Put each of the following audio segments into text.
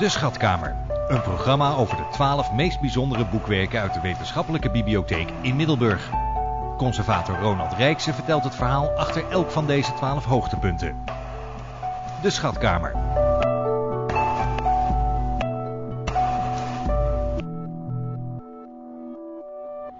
De Schatkamer. Een programma over de twaalf meest bijzondere boekwerken uit de wetenschappelijke bibliotheek in Middelburg. Conservator Ronald Rijkse vertelt het verhaal achter elk van deze twaalf hoogtepunten. De Schatkamer.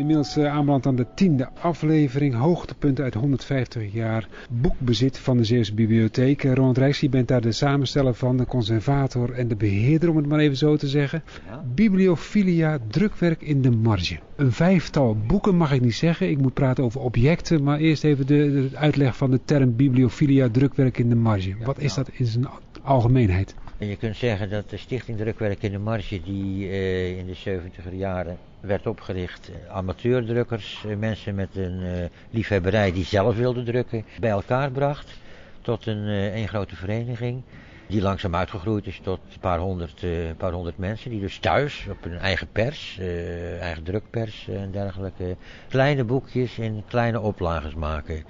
Inmiddels uh, aanbeland aan de tiende aflevering, hoogtepunten uit 150 jaar boekbezit van de Zeeuwse Bibliotheek. Uh, Ronald Rijks, je bent daar de samensteller van, de conservator en de beheerder, om het maar even zo te zeggen. Ja. Bibliophilia, drukwerk in de marge. Een vijftal boeken mag ik niet zeggen, ik moet praten over objecten, maar eerst even de, de uitleg van de term bibliophilia, drukwerk in de marge. Ja, Wat is dat in zijn algemeenheid? Je kunt zeggen dat de Stichting Drukwerk in de Marge, die uh, in de 70er jaren werd opgericht, amateurdrukkers, mensen met een liefhebberij die zelf wilden drukken, bij elkaar bracht tot een, een grote vereniging. Die langzaam uitgegroeid is tot een paar honderd, uh, paar honderd mensen. Die dus thuis op hun eigen pers, uh, eigen drukpers en dergelijke. Kleine boekjes in kleine oplages maken.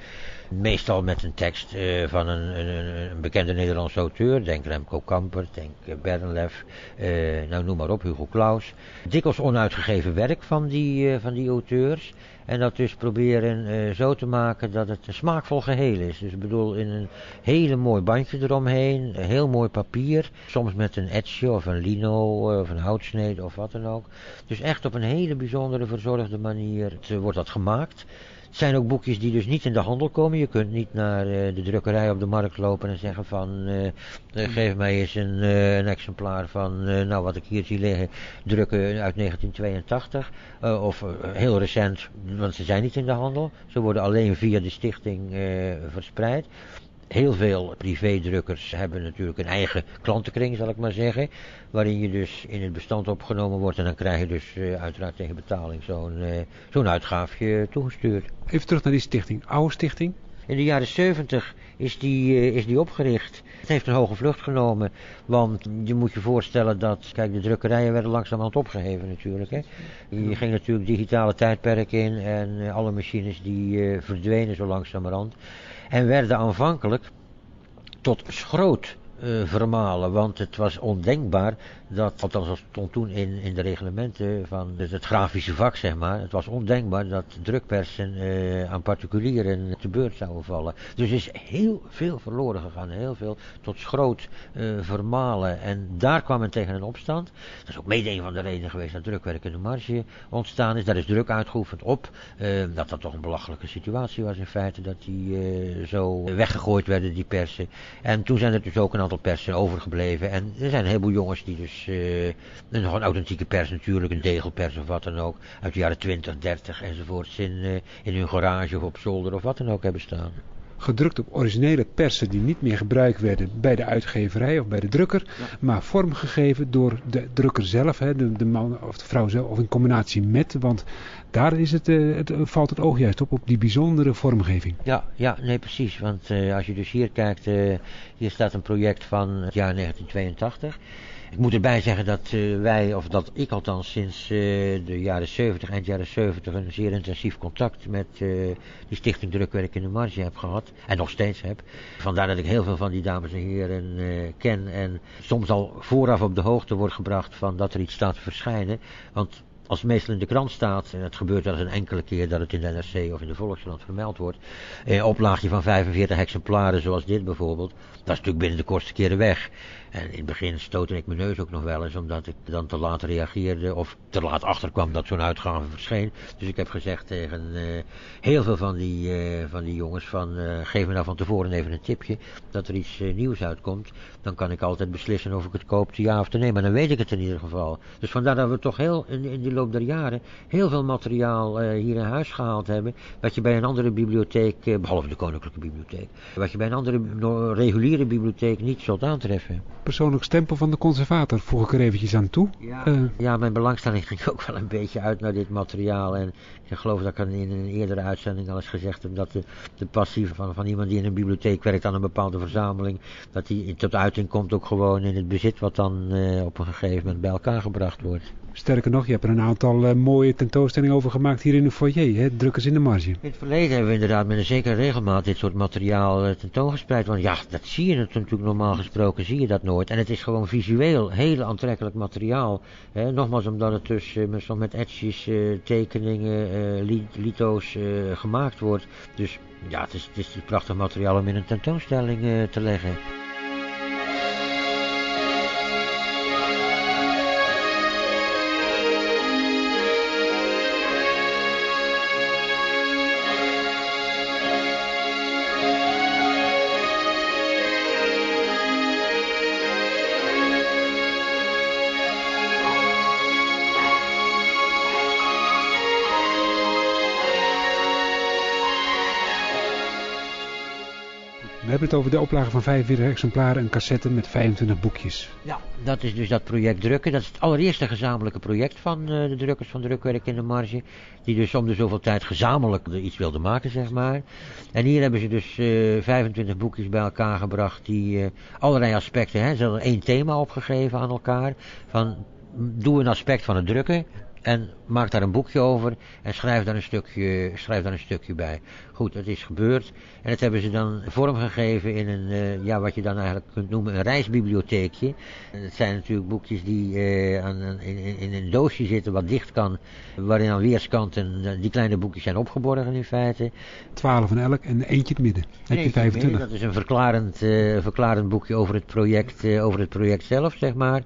Meestal met een tekst van een, een, een, bekende Nederlandse auteur. Denk Remco Kamper, denk Bernlef, nou noem maar op, Hugo Claus. Dikwijls onuitgegeven werk van die, van die auteurs. En dat dus proberen uh, zo te maken dat het een smaakvol geheel is. Dus ik bedoel in een hele mooi bandje eromheen, een heel mooi papier. Soms met een etje of een lino of een houtsnede of wat dan ook. Dus echt op een hele bijzondere verzorgde manier wordt dat gemaakt. Het zijn ook boekjes die dus niet in de handel komen. Je kunt niet naar uh, de drukkerij op de markt lopen en zeggen van... Uh, geef mij eens een, een exemplaar van, nou wat ik hier zie liggen, drukken uit 1982. of heel recent, want ze zijn niet in de handel. Ze worden alleen via de stichting verspreid. Heel veel privédrukkers hebben natuurlijk een eigen klantenkring, zal ik maar zeggen. Waarin je dus in het bestand opgenomen wordt. En dan krijg je dus uh, uiteraard tegen betaling zo'n uh, zo'n uitgaafje toegestuurd. Even terug naar die stichting. Oude stichting? In de jaren 70 is die, uh, is die opgericht. Het heeft een hoge vlucht genomen. Want je moet je voorstellen dat... Kijk, de drukkerijen werden langzamerhand opgeheven natuurlijk. Hè. Je ging natuurlijk digitale tijdperk in. En alle machines die verdwenen zo langzamerhand. En werden aanvankelijk tot schroot uh, vermalen, want het was ondenkbaar dat, althans dat stond toen in, in de reglementen van het, het grafische vak, zeg maar, het was ondenkbaar dat drukpersen uh, aan particulieren te beurt zouden vallen. Dus is heel veel verloren gegaan, heel veel tot schroot uh, vermalen. En daar kwam men tegen een opstand. Dat is ook mede een van de redenen geweest dat drukwerk de marge ontstaan is. Daar is druk uitgeoefend op. dat dat toch een belachelijke situatie was in feite, dat die zo weggegooid werden, die persen. En toen zijn er dus ook een aantal persen overgebleven. En er zijn een heleboel jongens die dus uh, een authentieke pers natuurlijk, een degelpers of wat dan ook, uit de jaren 20, 30 enzovoorts in, uh, in hun garage of op zolder of wat dan ook hebben staan. Gedrukt op originele persen die niet meer gebruikt werden bij de uitgeverij of bij de drukker, ja. maar vormgegeven door de drukker zelf, hè, de, de man of de vrouw zelf, of in combinatie met, want daar is het, uh, het, valt het oog juist op, op die bijzondere vormgeving. Ja, ja nee precies, want uh, als je dus hier kijkt, hier staat een project van het jaar 1982. Ik moet erbij zeggen dat uh, wij, of dat ik althans sinds uh, de jaren 70, eind jaren 70, een zeer intensief contact met uh, die Stichting Drukwerk in de Marge heb gehad. En nog steeds heb. Vandaar dat ik heel veel van die dames en heren ken. En soms al vooraf op de hoogte wordt gebracht van dat er iets staat te verschijnen. Want als het meestal in de krant staat, en het gebeurt wel eens een enkele keer dat het in de NRC of in de Volkskrant vermeld wordt, een oplaagje van 45 exemplaren zoals dit bijvoorbeeld, dat is natuurlijk binnen de kortste keren weg. En in het begin stootte ik mijn neus ook nog wel eens, omdat ik dan te laat reageerde of te laat achterkwam dat zo'n uitgave verscheen. Dus ik heb gezegd tegen uh, heel veel van die, uh, van die jongens van uh, geef me nou van tevoren even een tipje dat er iets nieuws uitkomt. Dan kan ik altijd beslissen of ik het koop ja of nee, maar dan weet ik het in ieder geval. Dus vandaar dat we toch heel in, in die loop der jaren heel veel materiaal hier in huis gehaald hebben, wat je bij een andere bibliotheek, behalve de Koninklijke Bibliotheek, wat je bij een andere reguliere bibliotheek niet zult aantreffen persoonlijk stempel van de conservator, voeg ik er eventjes aan toe. Ja, uh, ja, mijn belangstelling ging ook wel een beetje uit naar dit materiaal. En ik geloof dat ik in een eerdere uitzending al eens gezegd heb dat de, de passie van, van iemand die in een bibliotheek werkt aan een bepaalde verzameling, dat die tot uiting komt ook gewoon in het bezit wat dan op een gegeven moment bij elkaar gebracht wordt. Sterker nog, je hebt er een aantal uh, mooie tentoonstellingen over gemaakt hier in de foyer, hè? drukkers in de marge. In het verleden hebben we inderdaad met een zekere regelmaat dit soort materiaal uh, tentoongespreid. Want ja, dat zie je natuurlijk normaal gesproken, zie je dat nooit. En het is gewoon visueel heel aantrekkelijk materiaal. Hè? Nogmaals, omdat het dus uh, met etches, tekeningen, lito's gemaakt wordt. Dus ja, het is, het is prachtig materiaal om in een tentoonstelling te leggen. We hebben het over de oplage van 45 exemplaren, een cassette met 25 boekjes. Ja, dat is dus dat project drukken. Dat is het allereerste gezamenlijke project van uh, de drukkers van drukwerk in de marge. Die dus om de zoveel tijd gezamenlijk iets wilden maken, zeg maar. En hier hebben ze dus uh, eh, 25 boekjes bij elkaar gebracht die uh, allerlei aspecten, hè, ze hadden één thema opgegeven aan elkaar. Van, doe een aspect van het drukken en maak daar een boekje over en schrijf daar een stukje, schrijf daar een stukje bij. Goed, dat is gebeurd. En dat hebben ze dan vormgegeven in een, uh, ja, wat je dan eigenlijk kunt noemen een reisbibliotheekje. En dat zijn natuurlijk boekjes die uh, aan, in, in, een doosje zitten wat dicht kan. Waarin aan weerskanten uh, die kleine boekjes zijn opgeborgen in feite. Twaalf van elk en eentje het midden. Heb je 25. Dat is een verklarend, verklarend boekje over het project, over het project zelf, zeg maar.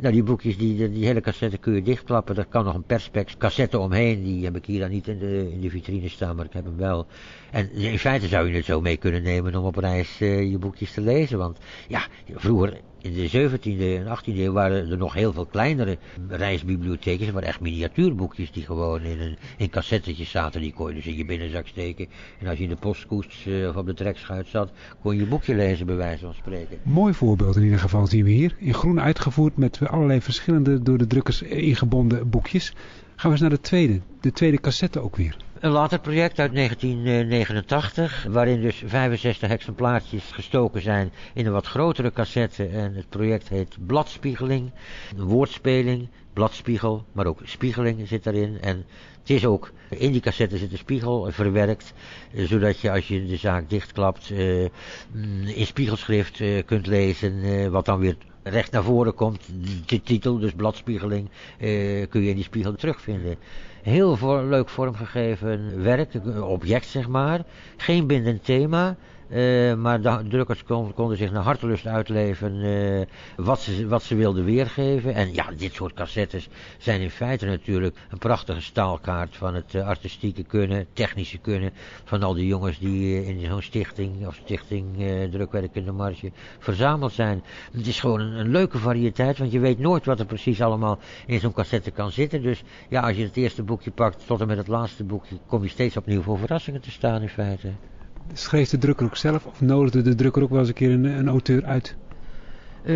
Nou, die boekjes, die, die hele cassette kun je dichtklappen. Daar kan nog een perspex cassette omheen. Die heb ik hier dan niet in de, in de vitrine staan, maar ik heb hem wel. En in feite zou je het zo mee kunnen nemen om op reis uh, je boekjes te lezen. Want ja, vroeger in de 17e en 18e eeuw waren er nog heel veel kleinere reisbibliotheken. Waren echt miniatuurboekjes die gewoon in, een, in cassettetjes zaten. Die kon je dus in je binnenzak steken. En als je in de postkoets uh, of op de trekschuit zat, kon je je boekje lezen bij wijze van spreken. Mooi voorbeeld in ieder geval zien we hier. In groen uitgevoerd met allerlei verschillende door de drukkers ingebonden boekjes. Gaan we eens naar de tweede. De tweede cassette ook weer. Een later project uit 1989, waarin dus 65 exemplaartjes gestoken zijn in een wat grotere cassette. En het project heet Bladspiegeling, een woordspeling, bladspiegel, maar ook spiegeling zit daarin. En het is ook, in die cassette zit een spiegel verwerkt, zodat je als je de zaak dichtklapt uh, in spiegelschrift uh, kunt lezen, wat dan weer recht naar voren komt. De titel, dus bladspiegeling, kun je in die spiegel terugvinden. Heel voor, leuk vormgegeven werk, object zeg maar. Geen bindend thema. Uh, maar de drukkers konden zich naar hartelust uitleven uh, wat, ze, wat ze wilden weergeven. En ja, dit soort cassettes zijn in feite natuurlijk een prachtige staalkaart van het uh, artistieke kunnen, technische kunnen van al die jongens die in zo'n stichting of stichting drukwerk in de marge verzameld zijn. Het is gewoon een, een, leuke variëteit, want je weet nooit wat er precies allemaal in zo'n cassette kan zitten. Dus ja, als je het eerste boekje pakt tot en met het laatste boekje, kom je steeds opnieuw voor verrassingen te staan in feite. Schreef de drukker ook zelf of nodigde de drukker ook wel eens een keer een, een auteur uit? Uh,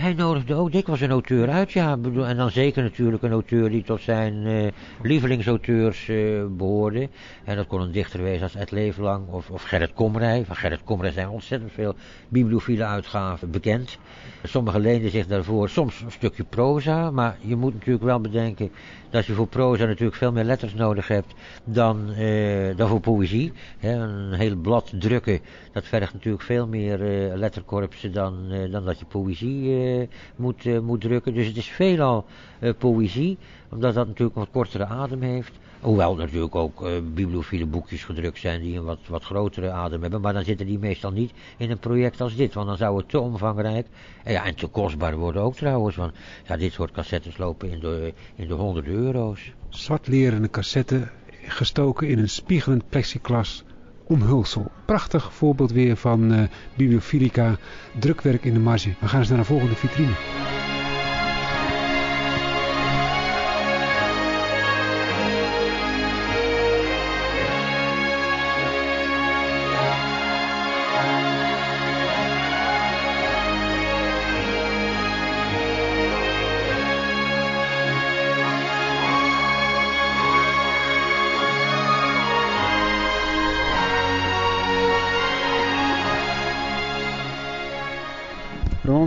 hij nodigde ook dikwijls een auteur uit, ja. En dan zeker natuurlijk een auteur die tot zijn uh, lievelingsauteurs uh, behoorde. En dat kon een dichter wezen als Ed Leeflang of, of Gerrit Komrij. Van Gerrit Komrij zijn ontzettend veel bibliophile uitgaven bekend. Sommigen leenden zich daarvoor soms een stukje proza, maar je moet natuurlijk wel bedenken dat je voor proza natuurlijk veel meer letters nodig hebt dan, dan voor poëzie. een heel blad drukken, dat vergt natuurlijk veel meer letterkorpsen dan, dan dat je poëzie moet, moet drukken. Dus het is veelal poëzie, omdat dat natuurlijk een wat kortere adem heeft. Hoewel natuurlijk ook uh, bibliophile boekjes gedrukt zijn die een wat, wat grotere adem hebben. Maar dan zitten die meestal niet in een project als dit. Want dan zou het te omvangrijk en, ja, en te kostbaar worden ook trouwens. Want ja, dit soort cassettes lopen in de, in de honderden euro's. Zwart lerende cassette gestoken in een spiegelend plexiglas omhulsel. Prachtig voorbeeld weer van uh, bibliofilica, drukwerk in de marge. We gaan eens naar de volgende vitrine.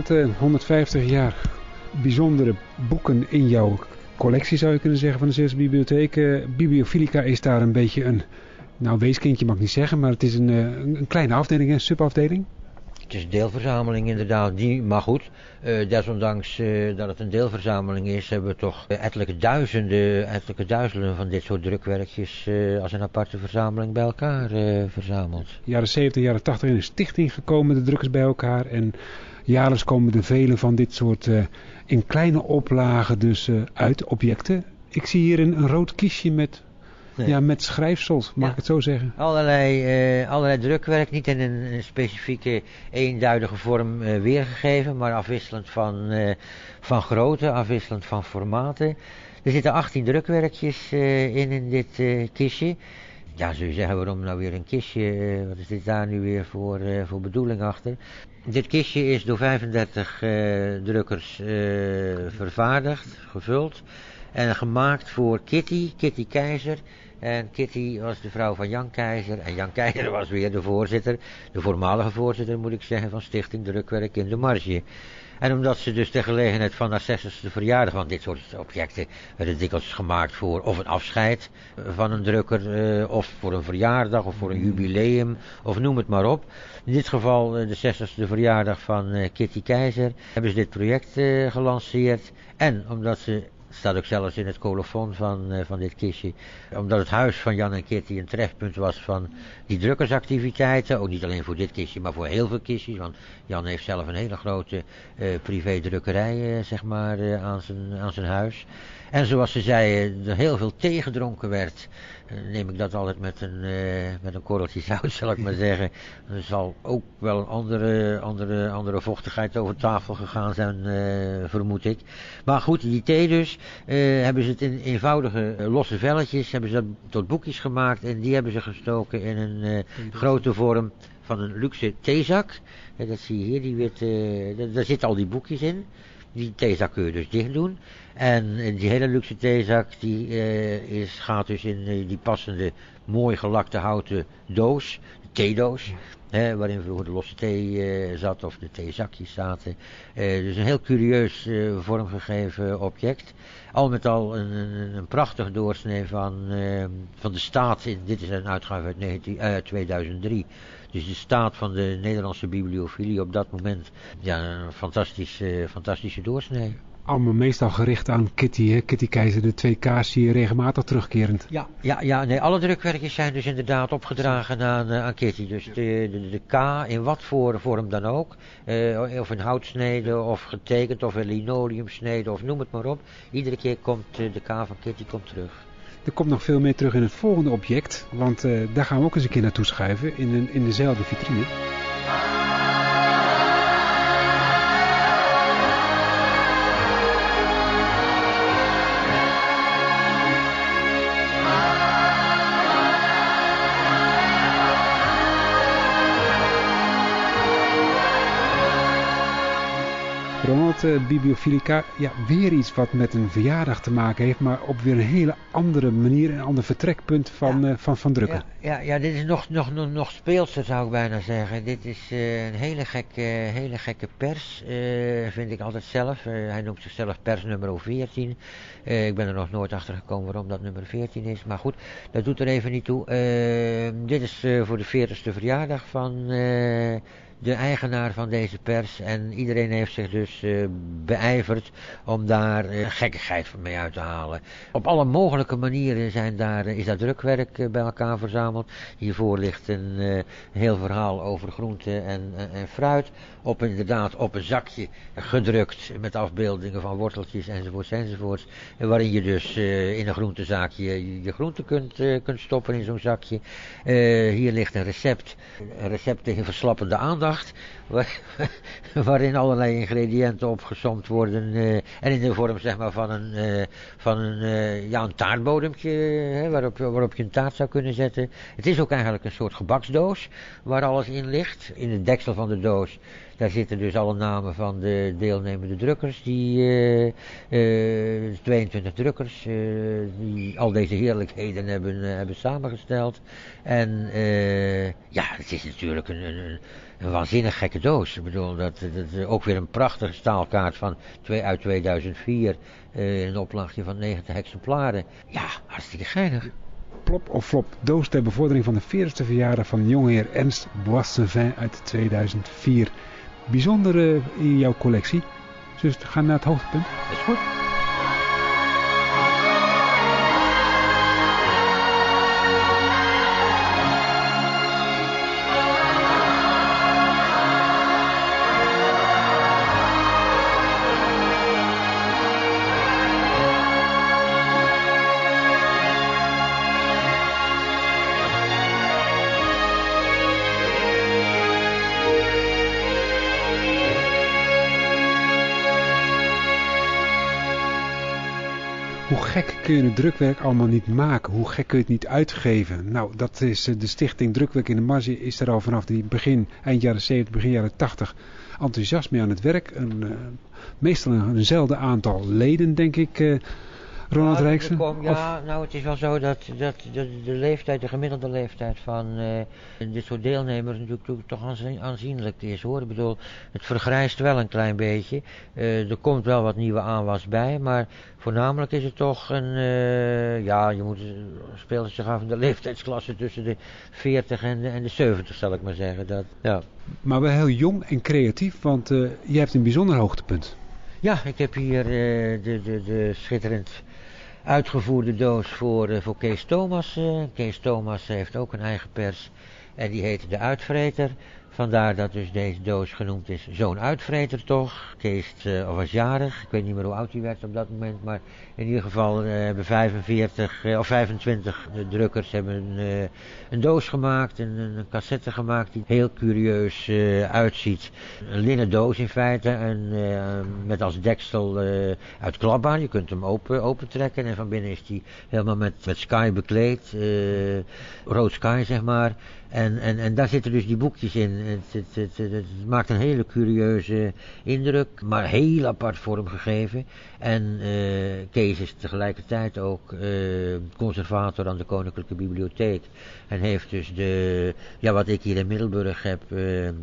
Rond 150 jaar bijzondere boeken in jouw collectie zou je kunnen zeggen van de Zeeuwse Bibliotheek. Bibliofilica is daar een beetje een, nou weeskindje mag ik niet zeggen, maar het is een, een kleine afdeling, een subafdeling. Het is een deelverzameling inderdaad, die, maar goed, uh, desondanks uh, dat het een deelverzameling is, hebben we toch ettelijke duizenden, ettelijke duizenden van dit soort drukwerkjes uh, als een aparte verzameling bij elkaar verzameld. Jaren 70, jaren 80 in een stichting gekomen, de drukkers bij elkaar en jaarlijks komen er vele van dit soort in kleine oplagen dus uit, objecten. Ik zie hier een, een rood kistje met ja, met schrijfsels, mag ik het zo zeggen? Allerlei, uh, allerlei drukwerk, niet in een, specifieke eenduidige vorm weergegeven, maar afwisselend van, van grootte, afwisselend van formaten. Er zitten 18 drukwerkjes in, in dit kistje. Ja, je zeggen, waarom nou weer een kistje? wat is dit daar nu weer voor, voor bedoeling achter? Dit kistje is door 35 drukkers vervaardigd, gevuld en gemaakt voor Kitty, Kitty Keizer en Kitty was de vrouw van Jan Keizer. En Jan Keizer was weer de voorzitter, de voormalige voorzitter moet ik zeggen, van Stichting Drukwerk in de Marge. En omdat ze dus ter gelegenheid van haar 60ste verjaardag, want dit soort objecten werden dikwijls gemaakt voor of een afscheid van een drukker, eh, of voor een verjaardag, of voor een jubileum, of noem het maar op. In dit geval uh, de 60ste verjaardag van uh, Kitty Keizer hebben ze dit project gelanceerd. En omdat ze staat ook zelfs in het colofon van, uh, van dit kistje. Omdat het huis van Jan en Kitty een trefpunt was van die drukkersactiviteiten. Ook niet alleen voor dit kistje, maar voor heel veel kistjes. Want Jan heeft zelf een hele grote uh, privé-drukkerij uh, zeg maar, aan, zijn, aan zijn huis. En zoals ze zei, er heel veel thee gedronken werd. Neem ik dat altijd met een, met een korreltje zout, zal ik maar zeggen. Er zal ook wel een andere, andere, andere vochtigheid over tafel gegaan zijn, vermoed ik. Maar goed, die thee dus, hebben ze het in eenvoudige losse velletjes, hebben ze tot boekjes gemaakt. En die hebben ze gestoken in een grote vorm van een luxe theezak. dat zie je hier, die witte, daar zitten al die boekjes in. Die theezak kun je dus dicht doen. En die hele luxe theezak die, uh, is, gaat dus in uh, die passende mooi gelakte houten doos, theedoos. Hè, waarin vroeger de losse thee uh, zat of de theezakjes zaten. dus een heel curieus vormgegeven object. Al met al een, een, een prachtig doorsnee van, van de staat. Dit is een uitgave uit 19, 2003. Dus de staat van de Nederlandse bibliofilie op dat moment, ja, een fantastische, fantastische doorsnee. Allemaal meestal gericht aan Kitty, hè? Kitty Keizer, de twee K's hier regelmatig terugkerend. Ja, ja, ja nee, alle drukwerkjes zijn dus inderdaad opgedragen aan, uh, aan Kitty. Dus de, de, de, K in wat voor vorm dan ook, uh, of in houtsnede, of getekend, of in linoleumsnede, of noem het maar op. Iedere keer komt uh, de K van Kitty komt terug. Er komt nog veel meer terug in het volgende object, want uh, daar gaan we ook eens een keer naartoe schuiven in, een, in dezelfde vitrine. Uh, Bibliofilica, ja, weer iets wat met een verjaardag te maken heeft, maar op weer een hele andere manier, een ander vertrekpunt van, ja. uh, van, van drukken. Ja, ja, ja, dit is nog, nog, nog, nog speelser zou ik bijna zeggen. Dit is uh, een hele gekke, hele gekke pers, vind ik altijd zelf. hij noemt zichzelf pers nummer 14. ik ben er nog nooit achter gekomen waarom dat nummer 14 is, maar goed, dat doet er even niet toe. dit is voor de 40ste verjaardag van de eigenaar van deze pers. En iedereen heeft zich dus uh, beijverd om daar uh, gekkigheid mee uit te halen. Op alle mogelijke manieren zijn daar, uh, is daar drukwerk bij elkaar verzameld. Hiervoor ligt een heel verhaal over groente en, en fruit. Op inderdaad op een zakje gedrukt met afbeeldingen van worteltjes enzovoorts enzovoorts. Waarin je dus in een groentezaakje je, je groente kunt, kunt stoppen in zo'n zakje. hier ligt een recept. Een recept tegen verslappende aandacht waarin allerlei ingrediënten opgesomd worden en in de vorm zeg maar van een, van een, ja, een taartbodempje hè, waarop, waarop je een taart zou kunnen zetten. Het is ook eigenlijk een soort gebaksdoos waar alles in ligt. In het deksel van de doos daar zitten dus alle namen van de deelnemende drukkers, die uh, uh, 22 drukkers, uh, die al deze heerlijkheden hebben, hebben samengesteld. En ja, het is natuurlijk een, een, een waanzinnig gekke doos. Ik bedoel, dat, dat ook weer een prachtige staalkaart van twee, uit 2004. Uh, een oplagje van 90 exemplaren. Ja, hartstikke geinig. Plop of flop, doos ter bevordering van de 40ste verjaardag van jongeheer Ernst Boissevin uit 2004. Bijzonder in jouw collectie. Dus gaan naar het hoogtepunt. Dat is goed. Kun je het drukwerk allemaal niet maken? Hoe gek kun je het niet uitgeven? Nou, dat is de stichting Drukwerk in de Marge is er al vanaf die begin, eind jaren 70, begin jaren 80 enthousiast mee aan het werk. Een, uh, meestal een, aantal leden, denk ik, uh, Ronald Rijksen? Ja, nou het is wel zo dat, dat de, de, leeftijd, de gemiddelde leeftijd van uh, dit soort deelnemers natuurlijk toch aanzienlijk is hoor. Ik bedoel, het vergrijst wel een klein beetje. Uh, er komt wel wat nieuwe aanwas bij, maar voornamelijk is het toch een, uh, ja, je moet spelen zich af in de leeftijdsklasse tussen de 40 en de, en de 70 zal ik maar zeggen. Dat, ja. Maar wel heel jong en creatief, want je hebt een bijzonder hoogtepunt. Ja, ik heb hier de, de, de schitterend uitgevoerde doos voor, uh, voor Kees Thomas. Uh, Kees Thomas heeft ook een eigen pers en die heet De Uitvreter. Vandaar dat dus deze doos genoemd is Zo'n Uitvreter toch. Kees uh, was jarig, ik weet niet meer hoe oud hij werd op dat moment, maar in ieder geval hebben 45 of 25 drukkers hebben een, een doos gemaakt, een, een, cassette gemaakt die heel curieus uitziet. Een linnen doos in feite en met als deksel uit klapbaar. Je kunt hem open, open trekken en van binnen is hij helemaal met, met sky bekleed, rood sky zeg maar. En, en, en daar zitten dus die boekjes in. Het, het, het, maakt een hele curieuze indruk, maar heel apart vormgegeven. En uh, Kees is tegelijkertijd ook uh, conservator aan de Koninklijke Bibliotheek. En heeft dus de, ja, wat ik hier in Middelburg heb, uh,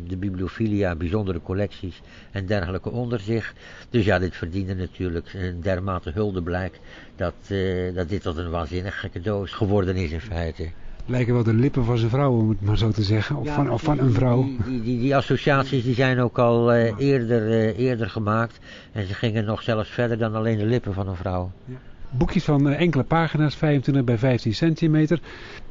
de bibliofilia, bijzondere collecties en dergelijke onder zich. Dus ja, dit verdiende natuurlijk een dermate huldeblijk dat, dat dit tot een waanzinnig gekke doos geworden is in feite lijken wel de lippen van zijn vrouw, om het maar zo te zeggen. Of, van, of van een vrouw. Die, die, die, associaties die zijn ook al uh, eerder, uh, eerder gemaakt. En ze gingen nog zelfs verder dan alleen de lippen van een vrouw. Ja. Boekjes van uh, enkele pagina's, 25 bij 15 centimeter.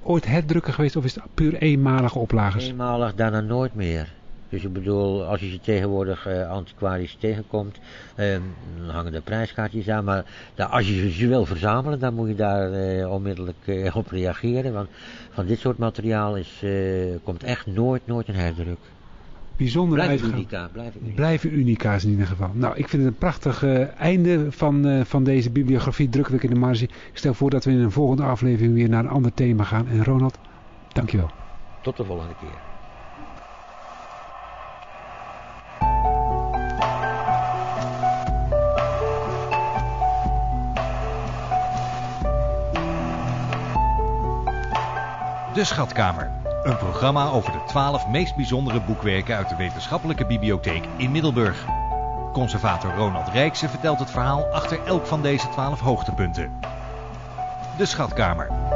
Ooit herdrukken geweest of is het puur eenmalige oplagers? Eenmalig, daarna nooit meer. Dus ik bedoel, als je ze tegenwoordig uh, antiquarisch tegenkomt, uh, dan hangen er prijskaartjes aan. Maar daar, als je ze wil verzamelen, dan moet je daar uh, onmiddellijk eh, op reageren. Want van dit soort materiaal is, komt echt nooit, nooit een herdruk. Bijzonder blijven unica, blijven unica. Blijven unica's in ieder geval. Nou, ik vind het een prachtig einde van, van deze bibliografie Drukwerk in de Marge. Ik stel voor dat we in een volgende aflevering weer naar een ander thema gaan. En Ronald, dankjewel. Tot de volgende keer. De Schatkamer. Een programma over de 12 meest bijzondere boekwerken uit de wetenschappelijke bibliotheek in Middelburg. Conservator Ronald Rijkse vertelt het verhaal achter elk van deze 12 hoogtepunten. De Schatkamer.